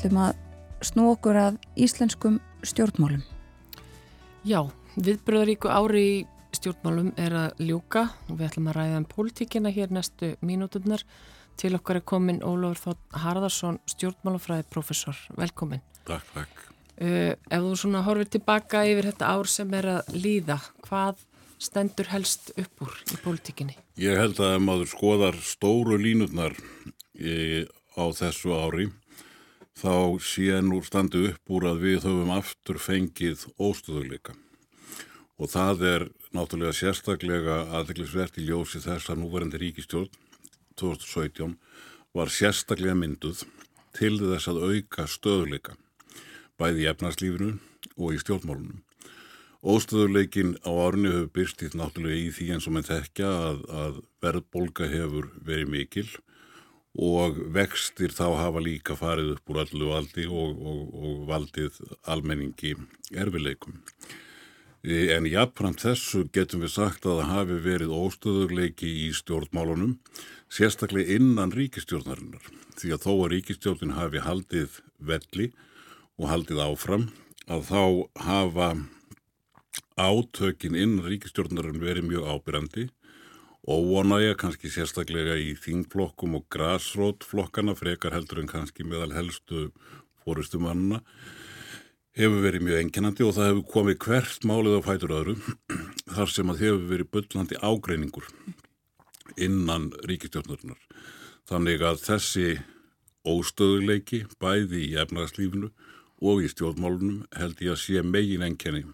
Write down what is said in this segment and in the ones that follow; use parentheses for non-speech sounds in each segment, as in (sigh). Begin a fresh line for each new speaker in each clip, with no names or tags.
ætlum að snú okkur að íslenskum stjórnmálum.
Já, viðbröðaríku ári í stjórnmálum er að ljúka og við ætlum að ræða um pólitíkina hér næstu mínúturnar. Til okkar er komin Ólafur Þótt Harðarsson, stjórnmálafræði professor. Velkomin.
Takk, takk.
Uh, ef þú svona horfir tilbaka yfir þetta ár sem er að líða, hvað stendur helst upp úr í pólitíkinni?
Ég held að ef maður skoðar stóru línutnar í, á þessu ári þá sé nú standi upp úr að við höfum aftur fengið óstöðuleika og það er náttúrulega sérstaklega aðeinsvert í ljósi þess að núverandi ríkistjórn 2017 var sérstaklega mynduð til þess að auka stöðuleika bæði í efnarslífinu og í stjórnmálunum. Óstöðuleikin á árinu hefur byrstið náttúrulega í því eins og mann þekkja að, að verðbolga hefur verið mikil og vextir þá hafa líka farið upp úr allu valdi og, og, og valdið almenningi erfileikum. E, en jafnframt þessu getum við sagt að það hafi verið óstöðurleiki í stjórnmálunum, sérstaklega innan ríkistjórnarinnar. Því að þó að ríkistjórnin hafi haldið velli og haldið áfram, að þá hafa átökin innan ríkistjórnarin verið mjög ábyrrandi óvonægja kannski sérstaklega í þingflokkum og græsrótflokkana frekar heldur en kannski meðal helstu fórustumanna hefur verið mjög enginandi og það hefur komið hvert málið á fætur öðru (clears throat) þar sem að hefur verið byllandi ágreiningur innan ríkistjórnarinnar. Þannig að þessi óstöðuleiki bæði í efnarslífinu og í stjórnmálunum held ég að sé megin enginni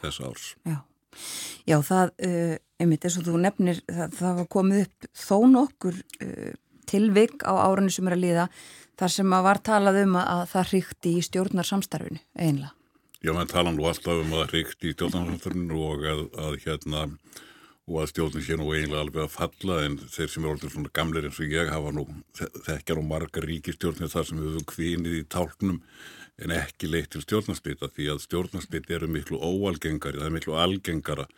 þess árs.
Já. Já, það, uh, einmitt eins og þú nefnir, það, það var komið upp þó nokkur uh, tilvik á árunni sem er að líða þar sem að var talað um að, að það hrykti í stjórnarsamstarfinu einlega.
Já, menn tala nú alltaf um að það hrykti í stjórnarsamstarfinu og að, að hérna og að stjórnum sé nú eiginlega alveg að falla en þeir sem er orðin svona gamleir eins og ég hafa nú þekkjar og margar ríkistjórnir þar sem höfum kvinið í tálknum en ekki leitt til stjórnarslita því að stjórnarslita eru miklu óalgengari, það er miklu algengara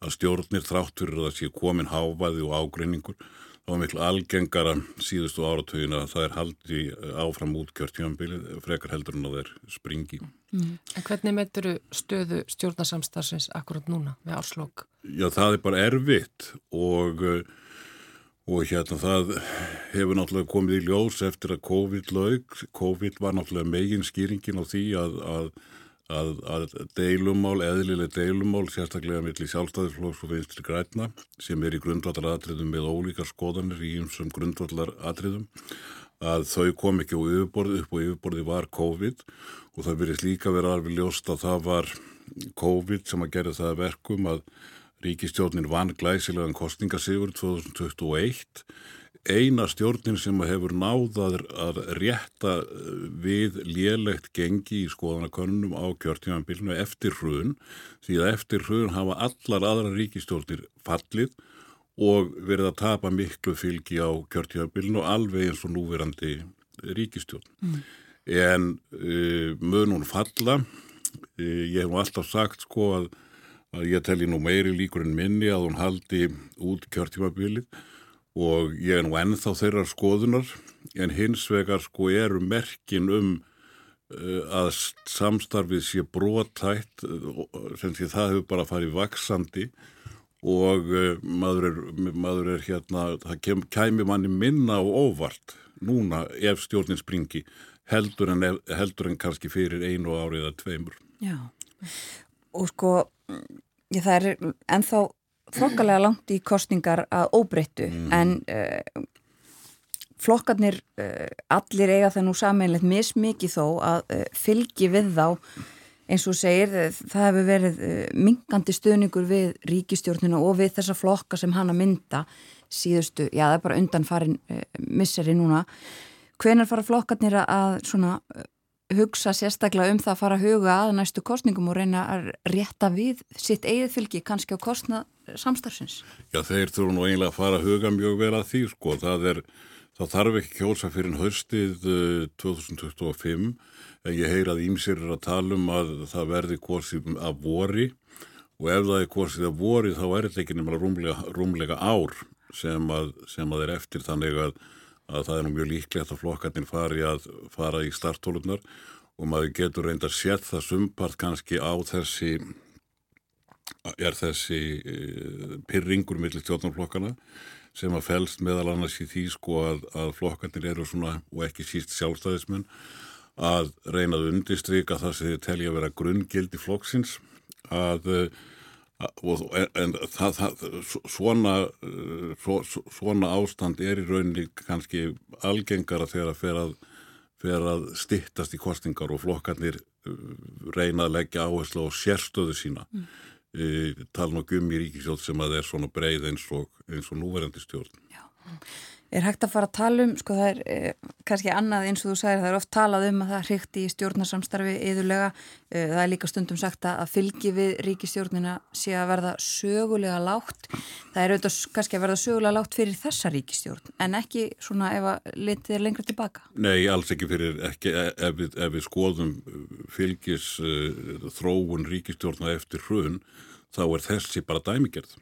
að stjórnir þráttur að það sé komin háfaði og ágreiningur þá er miklu algengara síðustu áratögin að það er haldi áfram útkjört tjónbilið frekar heldur en að það er springi.
Mm. En hvernig meituru stöðu stjórnarsamstarsins akkurat núna með áslokk?
Já, það er bara erfitt og og hérna það hefur náttúrulega komið í ljós eftir að COVID laug. COVID var náttúrulega megin skýringin á því að, að, að, að deilumál, eðlileg deilumál, sérstaklega millir sjálfstæðisflóks og vinstri græna sem er í grundvallaratriðum með ólíkar skoðanir í einsum grundvallaratriðum að þau kom ekki á yfirborði upp og yfirborði var COVID og það verið líka verið alveg ljóst að það var COVID sem að gera það verkum að Ríkistjórnin vann glæsilegan kostningasífur 2021. Eina stjórnin sem hefur náðað að rétta eh, við lélegt gengi í skoðanakönnum á kjörtímanbílinu eftir hrun því að eftir hrun hafa allar aðra ríkistjórnir fallið og verið að tapa miklu fylgi á kjörtímanbílinu alveg eins og núverandi ríkistjórn. Mm. En uh, mun hún falla, uh, ég hef alltaf sagt sko að að ég telli nú meiri líkur en minni að hún haldi út kjörtímabilið. Og ég er nú ennþá þeirra skoðunar en hins vegar sko eru merkin um uh, að samstarfið sé brotætt sem því það hefur bara farið vaksandi og uh, maður, er, maður er hérna, það kem, kæmi manni minna og óvart núna ef stjórnin springi heldur en, heldur en kannski fyrir einu árið eða tveimur.
Já, og sko ég, það er ennþá þokkalega langt í kostningar að óbreyttu mm. en uh, flokkarnir uh, allir eiga það nú sameinlegt mismikið þó að uh, fylgi við þá eins og segir það hefur verið mingandi stöðningur við ríkistjórnina og við þessa flokka sem hann að mynda síðustu, já það er bara undan farin misseri núna hvenar fara flokkarnir að svona hugsa sérstaklega um það að fara að huga að næstu kostningum og reyna að rétta við sitt eigið fylgi kannski á kostna samstarfsins?
Já, þeir þurfu nú eiginlega að fara að huga mjög vel að því, sko. Það, er, það þarf ekki kjósa fyrir haustið 2025 en ég heyr að ímsir er að tala um að það verði kosið af vori og ef það er kosið af vori þá er þetta ekki nefnilega rúmlega, rúmlega ár sem að, sem að er eftir þannig að að það er mjög líklegt að flokkarnir fari að fara í starttólunar og maður getur reynda að setja það sumpart kannski á þessi er þessi e, pyrringur millir stjórnarflokkana sem að fælst meðal annars í því sko að, að flokkarnir eru svona og ekki síst sjálfstæðismenn að reynað undistrykka það sem þið telja að vera grunngildi flokksins að og, en það, það, svona, svo, svona ástand er í rauninni kannski algengara þegar að fer að, fer að stittast í kostingar og flokkarnir reyna að leggja áherslu á sérstöðu sína. Mm. e, tala nú um í ríkisjóð sem að er svona breið eins og, eins og núverandi stjórn. Já
er hægt að fara að tala um, sko það er eh, kannski annað eins og þú sagir, það er oft talað um að það hrykti í stjórnarsamstarfi yðurlega, eh, það er líka stundum sagt að fylgi við ríkistjórnina sé að verða sögulega lágt, það er auðvitað kannski að verða sögulega lágt fyrir þessa ríkistjórn, en ekki svona ef að litið er lengra tilbaka.
Nei, alls ekki fyrir, ekki e, ef við, ef við skoðum fylgis uh, þróun ríkistjórna eftir hrun, þá er þessi bara dæmigerð.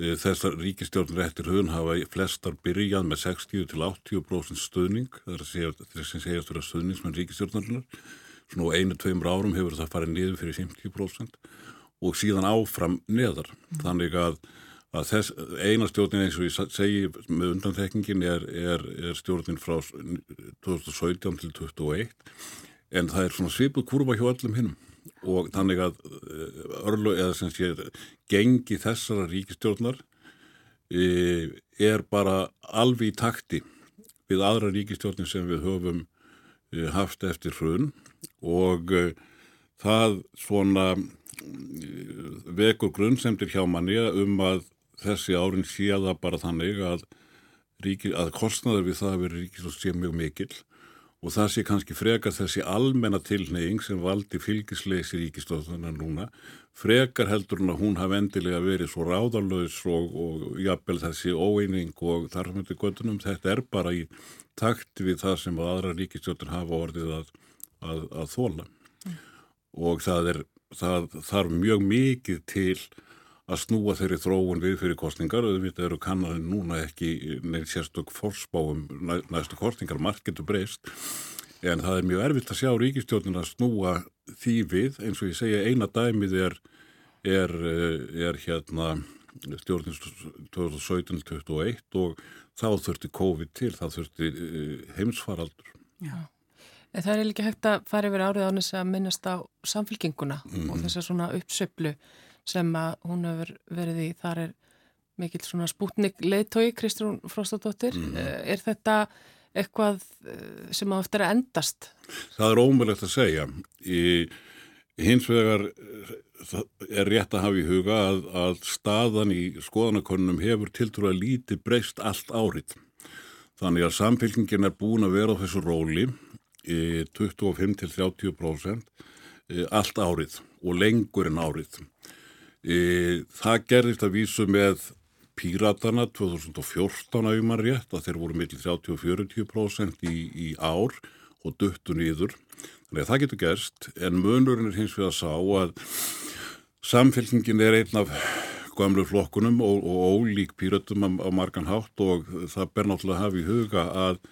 Eh, þessar ríkistjórnir eftir höfun hafa flestar byrjað með 60-80% stöðning, það er að segja þess að segjast vera stöðningsmenn ríkistjórnarinnar svona á einu-tveimur árum hefur það farið niður fyrir 50% og síðan áfram neðar mm. þannig að, að þess, eina stjórnin eins og ég segi með undanþekningin er, er, er stjórnin frá 2017 til 2021 en það er svona svipuð kurva hjá öllum hinnum og þannig að eh, örlu eða sem sé gengi þessara ríkistjórnar e, er bara alveg í takti við aðra ríkistjórnir sem við höfum e, haft eftir hrun og e, það svona vekur grunnsemtir hjá manni um að þessi árin séða bara þannig að, ríki, að kostnaður við það að vera ríkistjórn sé mjög mikill og það sé kannski frekar þessi almenna tilneying sem valdi fylgisleysi ríkistóðunar núna, frekar heldur hún að hún hafi endilega verið svo ráðalöðs og, og jafnvel þessi óeining og þarfmyndi göttunum, þetta er bara í takt við það sem aðra ríkistóttur hafa orðið að, að, að þóla mm. og það, er, það þarf mjög mikið til að snúa þeirri þróun við fyrir kostningar þetta eru kannarinn núna ekki neitt sérstök fórspáum næstu kostningar, margt getur breyst en það er mjög erfitt að sjá ríkistjórnin að snúa því við eins og ég segja eina dæmið er, er, er hérna stjórnins 2017-2021 og þá þurfti COVID til, þá þurfti eh, heimsfaraldur.
Já. En það er líka hægt að fara yfir árið ánins að minnast á samfélkinguna mm. og þess að svona uppsöplu sem að hún hefur verið í, þar er mikill svona spútnik leiðtói Kristrún Fróstadóttir. Mm. Er þetta eitthvað eh, sem á eftir að endast?
Það er ómulegt að segja. Í hins vegar eh, er rétt að hafa í huga að, að staðan í skoðanakonunum hefur tiltrúið að líti breyst allt árið. Þannig að samfélkingin er búin að vera á þessu róli í 25-30% allt árið og lengur en árið. E, það gerðist að vísu með Píratana 2014 að umar rétt að þeir voru millir 30-40% í, í ár og döttu nýður. Þannig að það getur gerst en munurinn er hins vegar að sá að samfélkingin er einn af gamlu flokkunum og, og ólík píratum á, á margan hátt og það ber náttúrulega að hafa í huga að,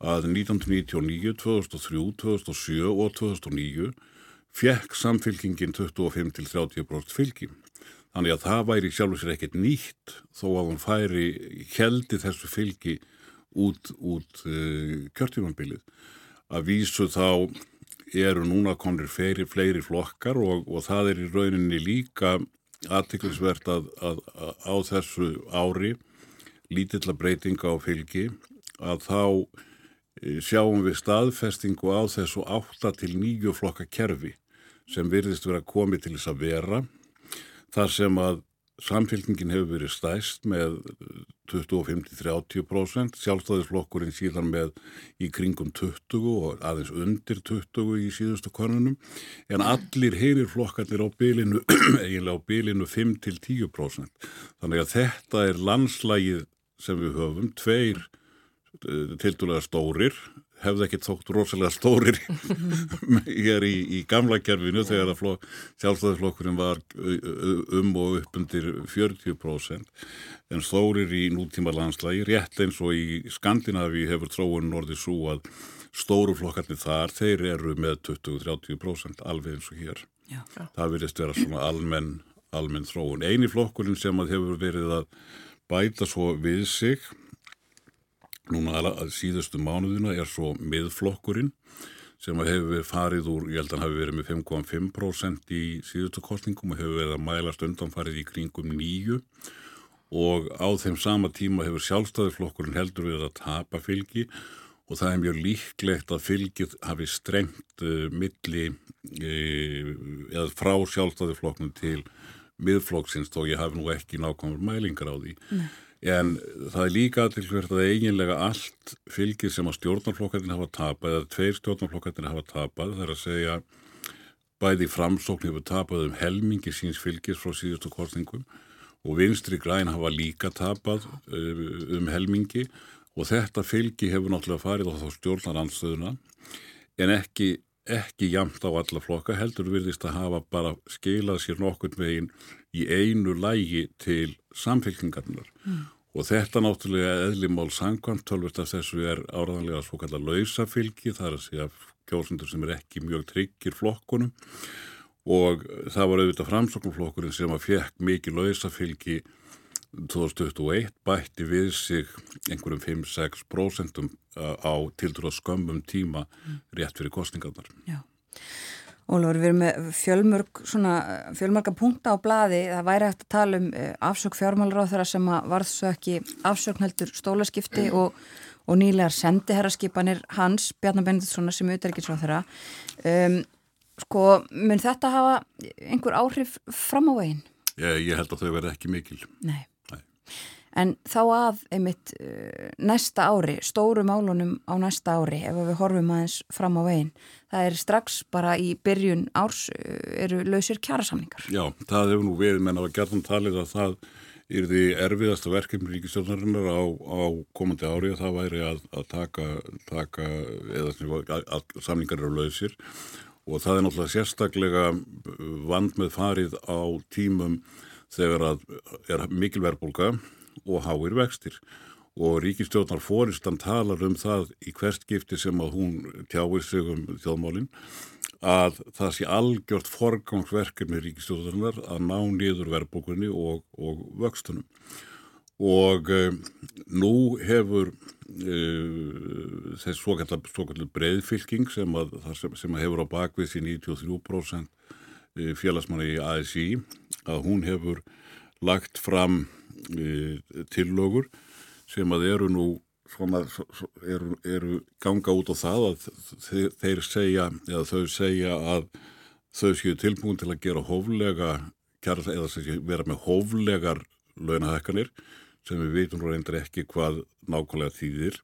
að 1999, 2003, 2007 og 2009 fekk samfélkingin 25-30% fylgjum. Þannig að það væri sjálfur sér ekkert nýtt þó að hún færi heldi þessu fylgi út, út uh, kjörtímanbilið. Að vísu þá eru núna konir fleiri, fleiri flokkar og, og það er í rauninni líka aðtiklisvert að, að, að á þessu ári lítilla breytinga á fylgi að þá eh, sjáum við staðfestingu á þessu 8 til 9 flokka kerfi sem virðist vera komið til þess að vera þar sem að samfélkingin hefur verið stæst með 25-30%, sjálfstæðisflokkurinn síðan með í kringum 20 og aðeins undir 20 í síðustu konunum, en allir heyrir flokkarnir á bylinu, (clears throat) eiginlega á bylinu 5-10%. Þannig að þetta er landslægið sem við höfum, tveir eh, tildulega stórir, hefði ekki þótt rosalega stórir (laughs) hér í, í gamla kerfinu þegar að sjálfstæðisflokkurinn var um og upp undir 40% en stórir í nútíma landslægi rétt eins og í Skandinavi hefur tróun orðið svo að stóruflokkarnir þar, þeir eru með 20-30% alveg eins og hér Já. það virðist vera svona almenn almenn þróun. Einu flokkurinn sem að hefur verið að bæta svo við sig núna að síðustu mánuðina er svo miðflokkurinn sem hefur farið úr, ég held að hann hafi verið með 5,5% í síðustu kostningum og hefur verið að mælast undanfarið í kringum nýju og á þeim sama tíma hefur sjálfstæðiflokkurinn heldur við að tapa fylgi og það er mjög líklegt að fylgið hafi strengt uh, milli uh, eða frá sjálfstæðiflokknum til miðflokksins þó ég hafi nú ekki nákvæmur mælingar á því. Nei. En það er líka til hvert að eiginlega allt fylgir sem að stjórnarflokkarnir hafa tapað eða tveir stjórnarflokkarnir hafa tapað þar að segja bæði framsókn hefur tapað um helmingi síns fylgis frá síðustu kostningum og vinstri græn hafa líka tapað uh, um helmingi og þetta fylgi hefur náttúrulega farið á þá stjórnaranstöðuna en ekki ekki jamt á alla flokka, heldur virðist að hafa bara skilað sér nokkur megin í einu lægi til samfélkingarnar mm. Og þetta náttúrulega eðlimál sangkvæmt tölvist að þessu er áraðanlega svo kallar lausafylgi, það er að segja kjósundur sem er ekki mjög tryggir flokkunum og það var auðvitað framsóknumflokkurinn sem að fekk mikið lausafylgi 2021 bætti við sig einhverjum 5-6% á tildur á skömmum tíma rétt fyrir kostningarnar.
Já. Ólur, við erum með fjölmörg, svona, fjölmörga punta á bladi, það væri hægt að tala um eh, afsök fjármálur á þeirra sem varð svo ekki afsöknheldur stólaskipti mm. og, og nýlegar sendiherraskipanir hans, Bjarnar Benditssonar sem auðverkins á þeirra. Um, sko, mun þetta hafa einhver áhrif fram á veginn?
Ég, ég held að þau verði ekki mikil.
Nei. En þá að einmitt uh, næsta ári, stóru málunum á næsta ári, ef við horfum aðeins fram á veginn, það er strax bara í byrjun árs uh, eru lausir kjærasamningar.
Já, það hefur nú við, menn að gerðan talið að það er því erfiðasta verkefni ríkistjónarinnar á, á komandi ári að það væri að, að taka, taka eða að, samningar eru lausir og það er náttúrulega sérstaklega vand með farið á tímum þegar að er mikil verðbólka og háir vextir. Og ríkistjóðnar fóristan talar um það í hverstgifti sem að hún tjáir sig um þjóðmálinn að það sé algjört forgangsverkir með ríkistjóðarnar að ná niður verðbókunni og, og vöxtunum. Og e, nú hefur e, þess svo kallar breiðfylking sem, að, sem, sem hefur á bakvið sín 93% eh, félagsmanni í ASI að hún hefur lagt fram tillögur sem að eru nú svona, eru, eru ganga út á það að þeir segja eða þau segja að þau séu tilbúin til að gera hóflega eða segja, vera með hóflegar launahækkanir sem við veitum reyndir ekki hvað nákvæmlega þýðir.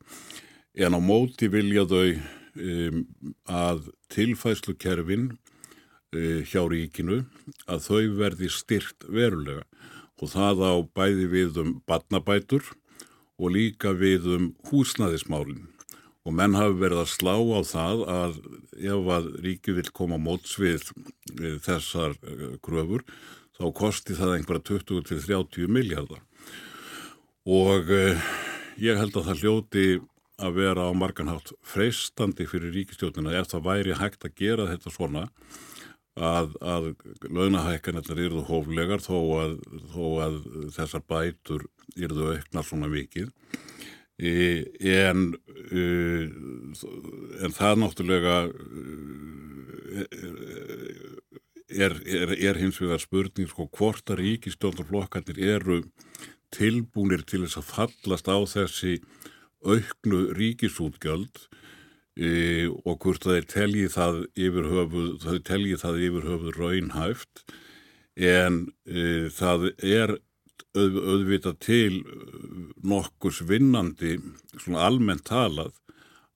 En á móti vilja þau um, að tilfæslukerfin uh, hjá ríkinu að þau verði styrt verulega og það á bæði við um badnabætur og líka við um húsnaðismálinn og menn hafi verið að slá á það að ef að ríki vil koma móts við, við þessar uh, kröfur þá kosti það einhverja 20-30 miljardar og uh, ég held að það hljóti að vera á marganhátt freistandi fyrir ríkistjóðina ef það væri hægt að gera þetta svona að, að launahækkanirnar yrðu hóflegar þó að, þó að þessar bætur yrðu auknar svona vikið e, en, e, en það náttúrulega e, er, er, er hins vegar spurning sko hvort að ríkistjóndarflokkarnir eru tilbúinir til þess að fallast á þessi auknu ríkisútgjöld e, og hvort þeir telji það yfir höfuð, þau telji það yfir höfuð raunhæft en e, það er auð, auðvitað til nokkus vinnandi svona almennt talað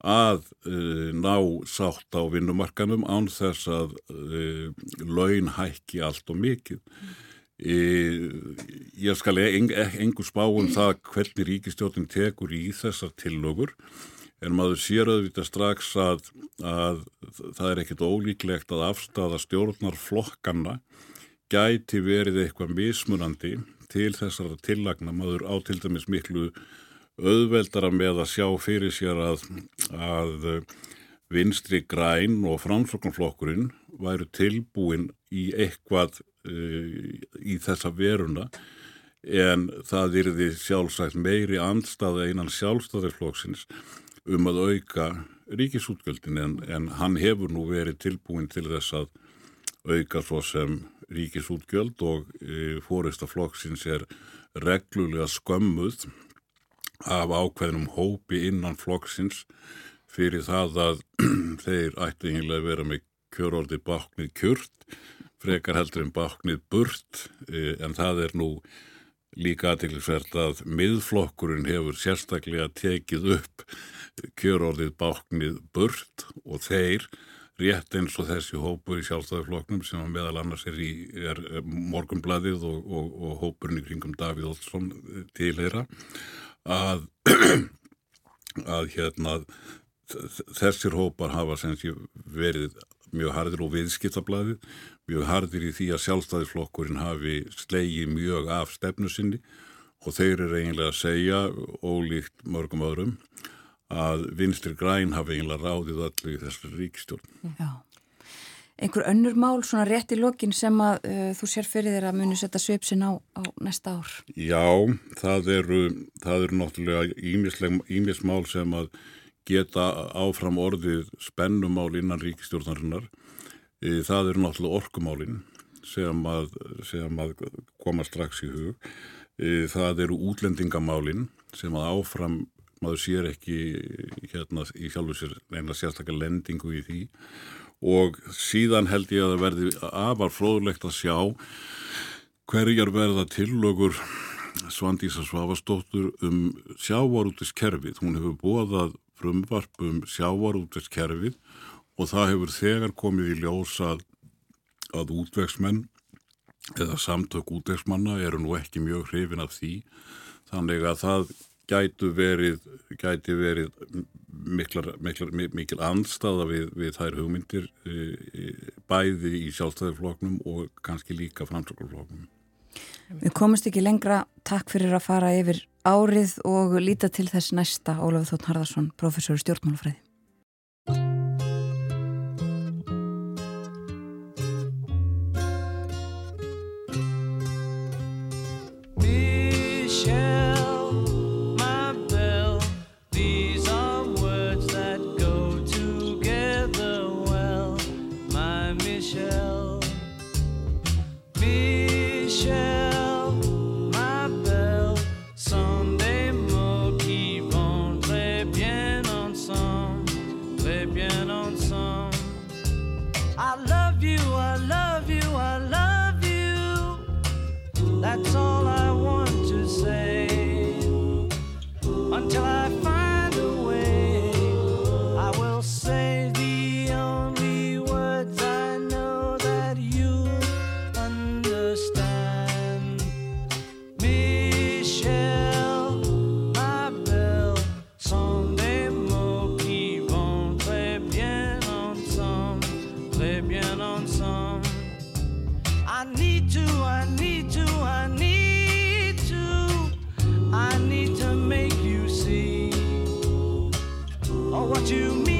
að e, ná sátt á vinnumarkanum án þess að e, laun hækki allt og mikið. E, ég skal engur spá um það hvernig ríkistjótin tekur í þessar tillögur en maður sér auðvitað strax að, að það er ekkit ólíklegt að afstafa stjórnar flokkanna gæti verið eitthvað mismunandi til þessara tillagna. Maður á til dæmis miklu auðveldara með að sjá fyrir sér að, að vinstri græn og framsóknflokkurinn væru tilbúin í eitthvað uh, í þessa veruna en það yrði sjálfsagt meiri andstaða einan sjálfstæðarflokksins um að auka ríkisútgjöldin en, en hann hefur nú verið tilbúin til þess að auka svo sem ríkisútgjöld og e, fóristaflokksins er reglulega skömmuð af ákveðnum hópi innan flokksins fyrir það að (clears throat) þeir ætti einhverlega að vera með kjörordi baknið kjört, frekar heldur en baknið burt e, en það er nú líka aðtilsvert að miðflokkurinn hefur sérstaklega tekið upp kjörorðið báknið burt og þeir rétt eins og þessi hópur í sjálfstæðarfloknum sem meðal annars er í er morgumbladið og, og, og hópurinn í kringum Davíð Olsson tilheyra að, (clears throat) að hérna þessir hópar hafa verið mjög hardir og viðskiptablaðið, mjög hardir í því að sjálfstæðisflokkurinn hafi slegið mjög af stefnu sinni og þeir eru eiginlega að segja, ólíkt mörgum öðrum, að vinstir græn hafi eiginlega ráðið öllu í þessari ríkistjórn.
Já. Einhver önnur mál svona rétt í lokin sem að uh, þú sér fyrir þér að muni setja sveipsin á, á næsta ár?
Já, það eru, það eru náttúrulega ímismál sem að geta áfram orðið spennumál innan ríkistjórnarinnar. E, það eru náttúrulega orkumálinn sem, sem að koma strax í hug. E, það eru útlendingamálinn sem að áfram maður sér ekki hérna í sjálfu sér eina sérstaklega lendingu í því og síðan held ég að það verði afar fróðlegt að sjá hverjar verða tillögur Svandísa Svavastóttur um sjávarútiskerfið. Hún hefur bóðað frumvarp um sjávarútiskerfið og það hefur þegar komið í ljós að, að útvegsmenn eða samtök útvegsmanna eru nú ekki mjög hrifin af því þannig að það gætu verið, gæti verið miklar, miklar, mikil anstaða við, við þær hugmyndir e, e, bæði í sjálfstæðifloknum og kannski líka framsökulfloknum.
Við komumst ekki lengra. Takk fyrir að fara yfir árið og líta til þess næsta Ólafur Þóttn Harðarsson, professor í stjórnmálafræði. to, I need to, I need to, I need to make you see all what you mean.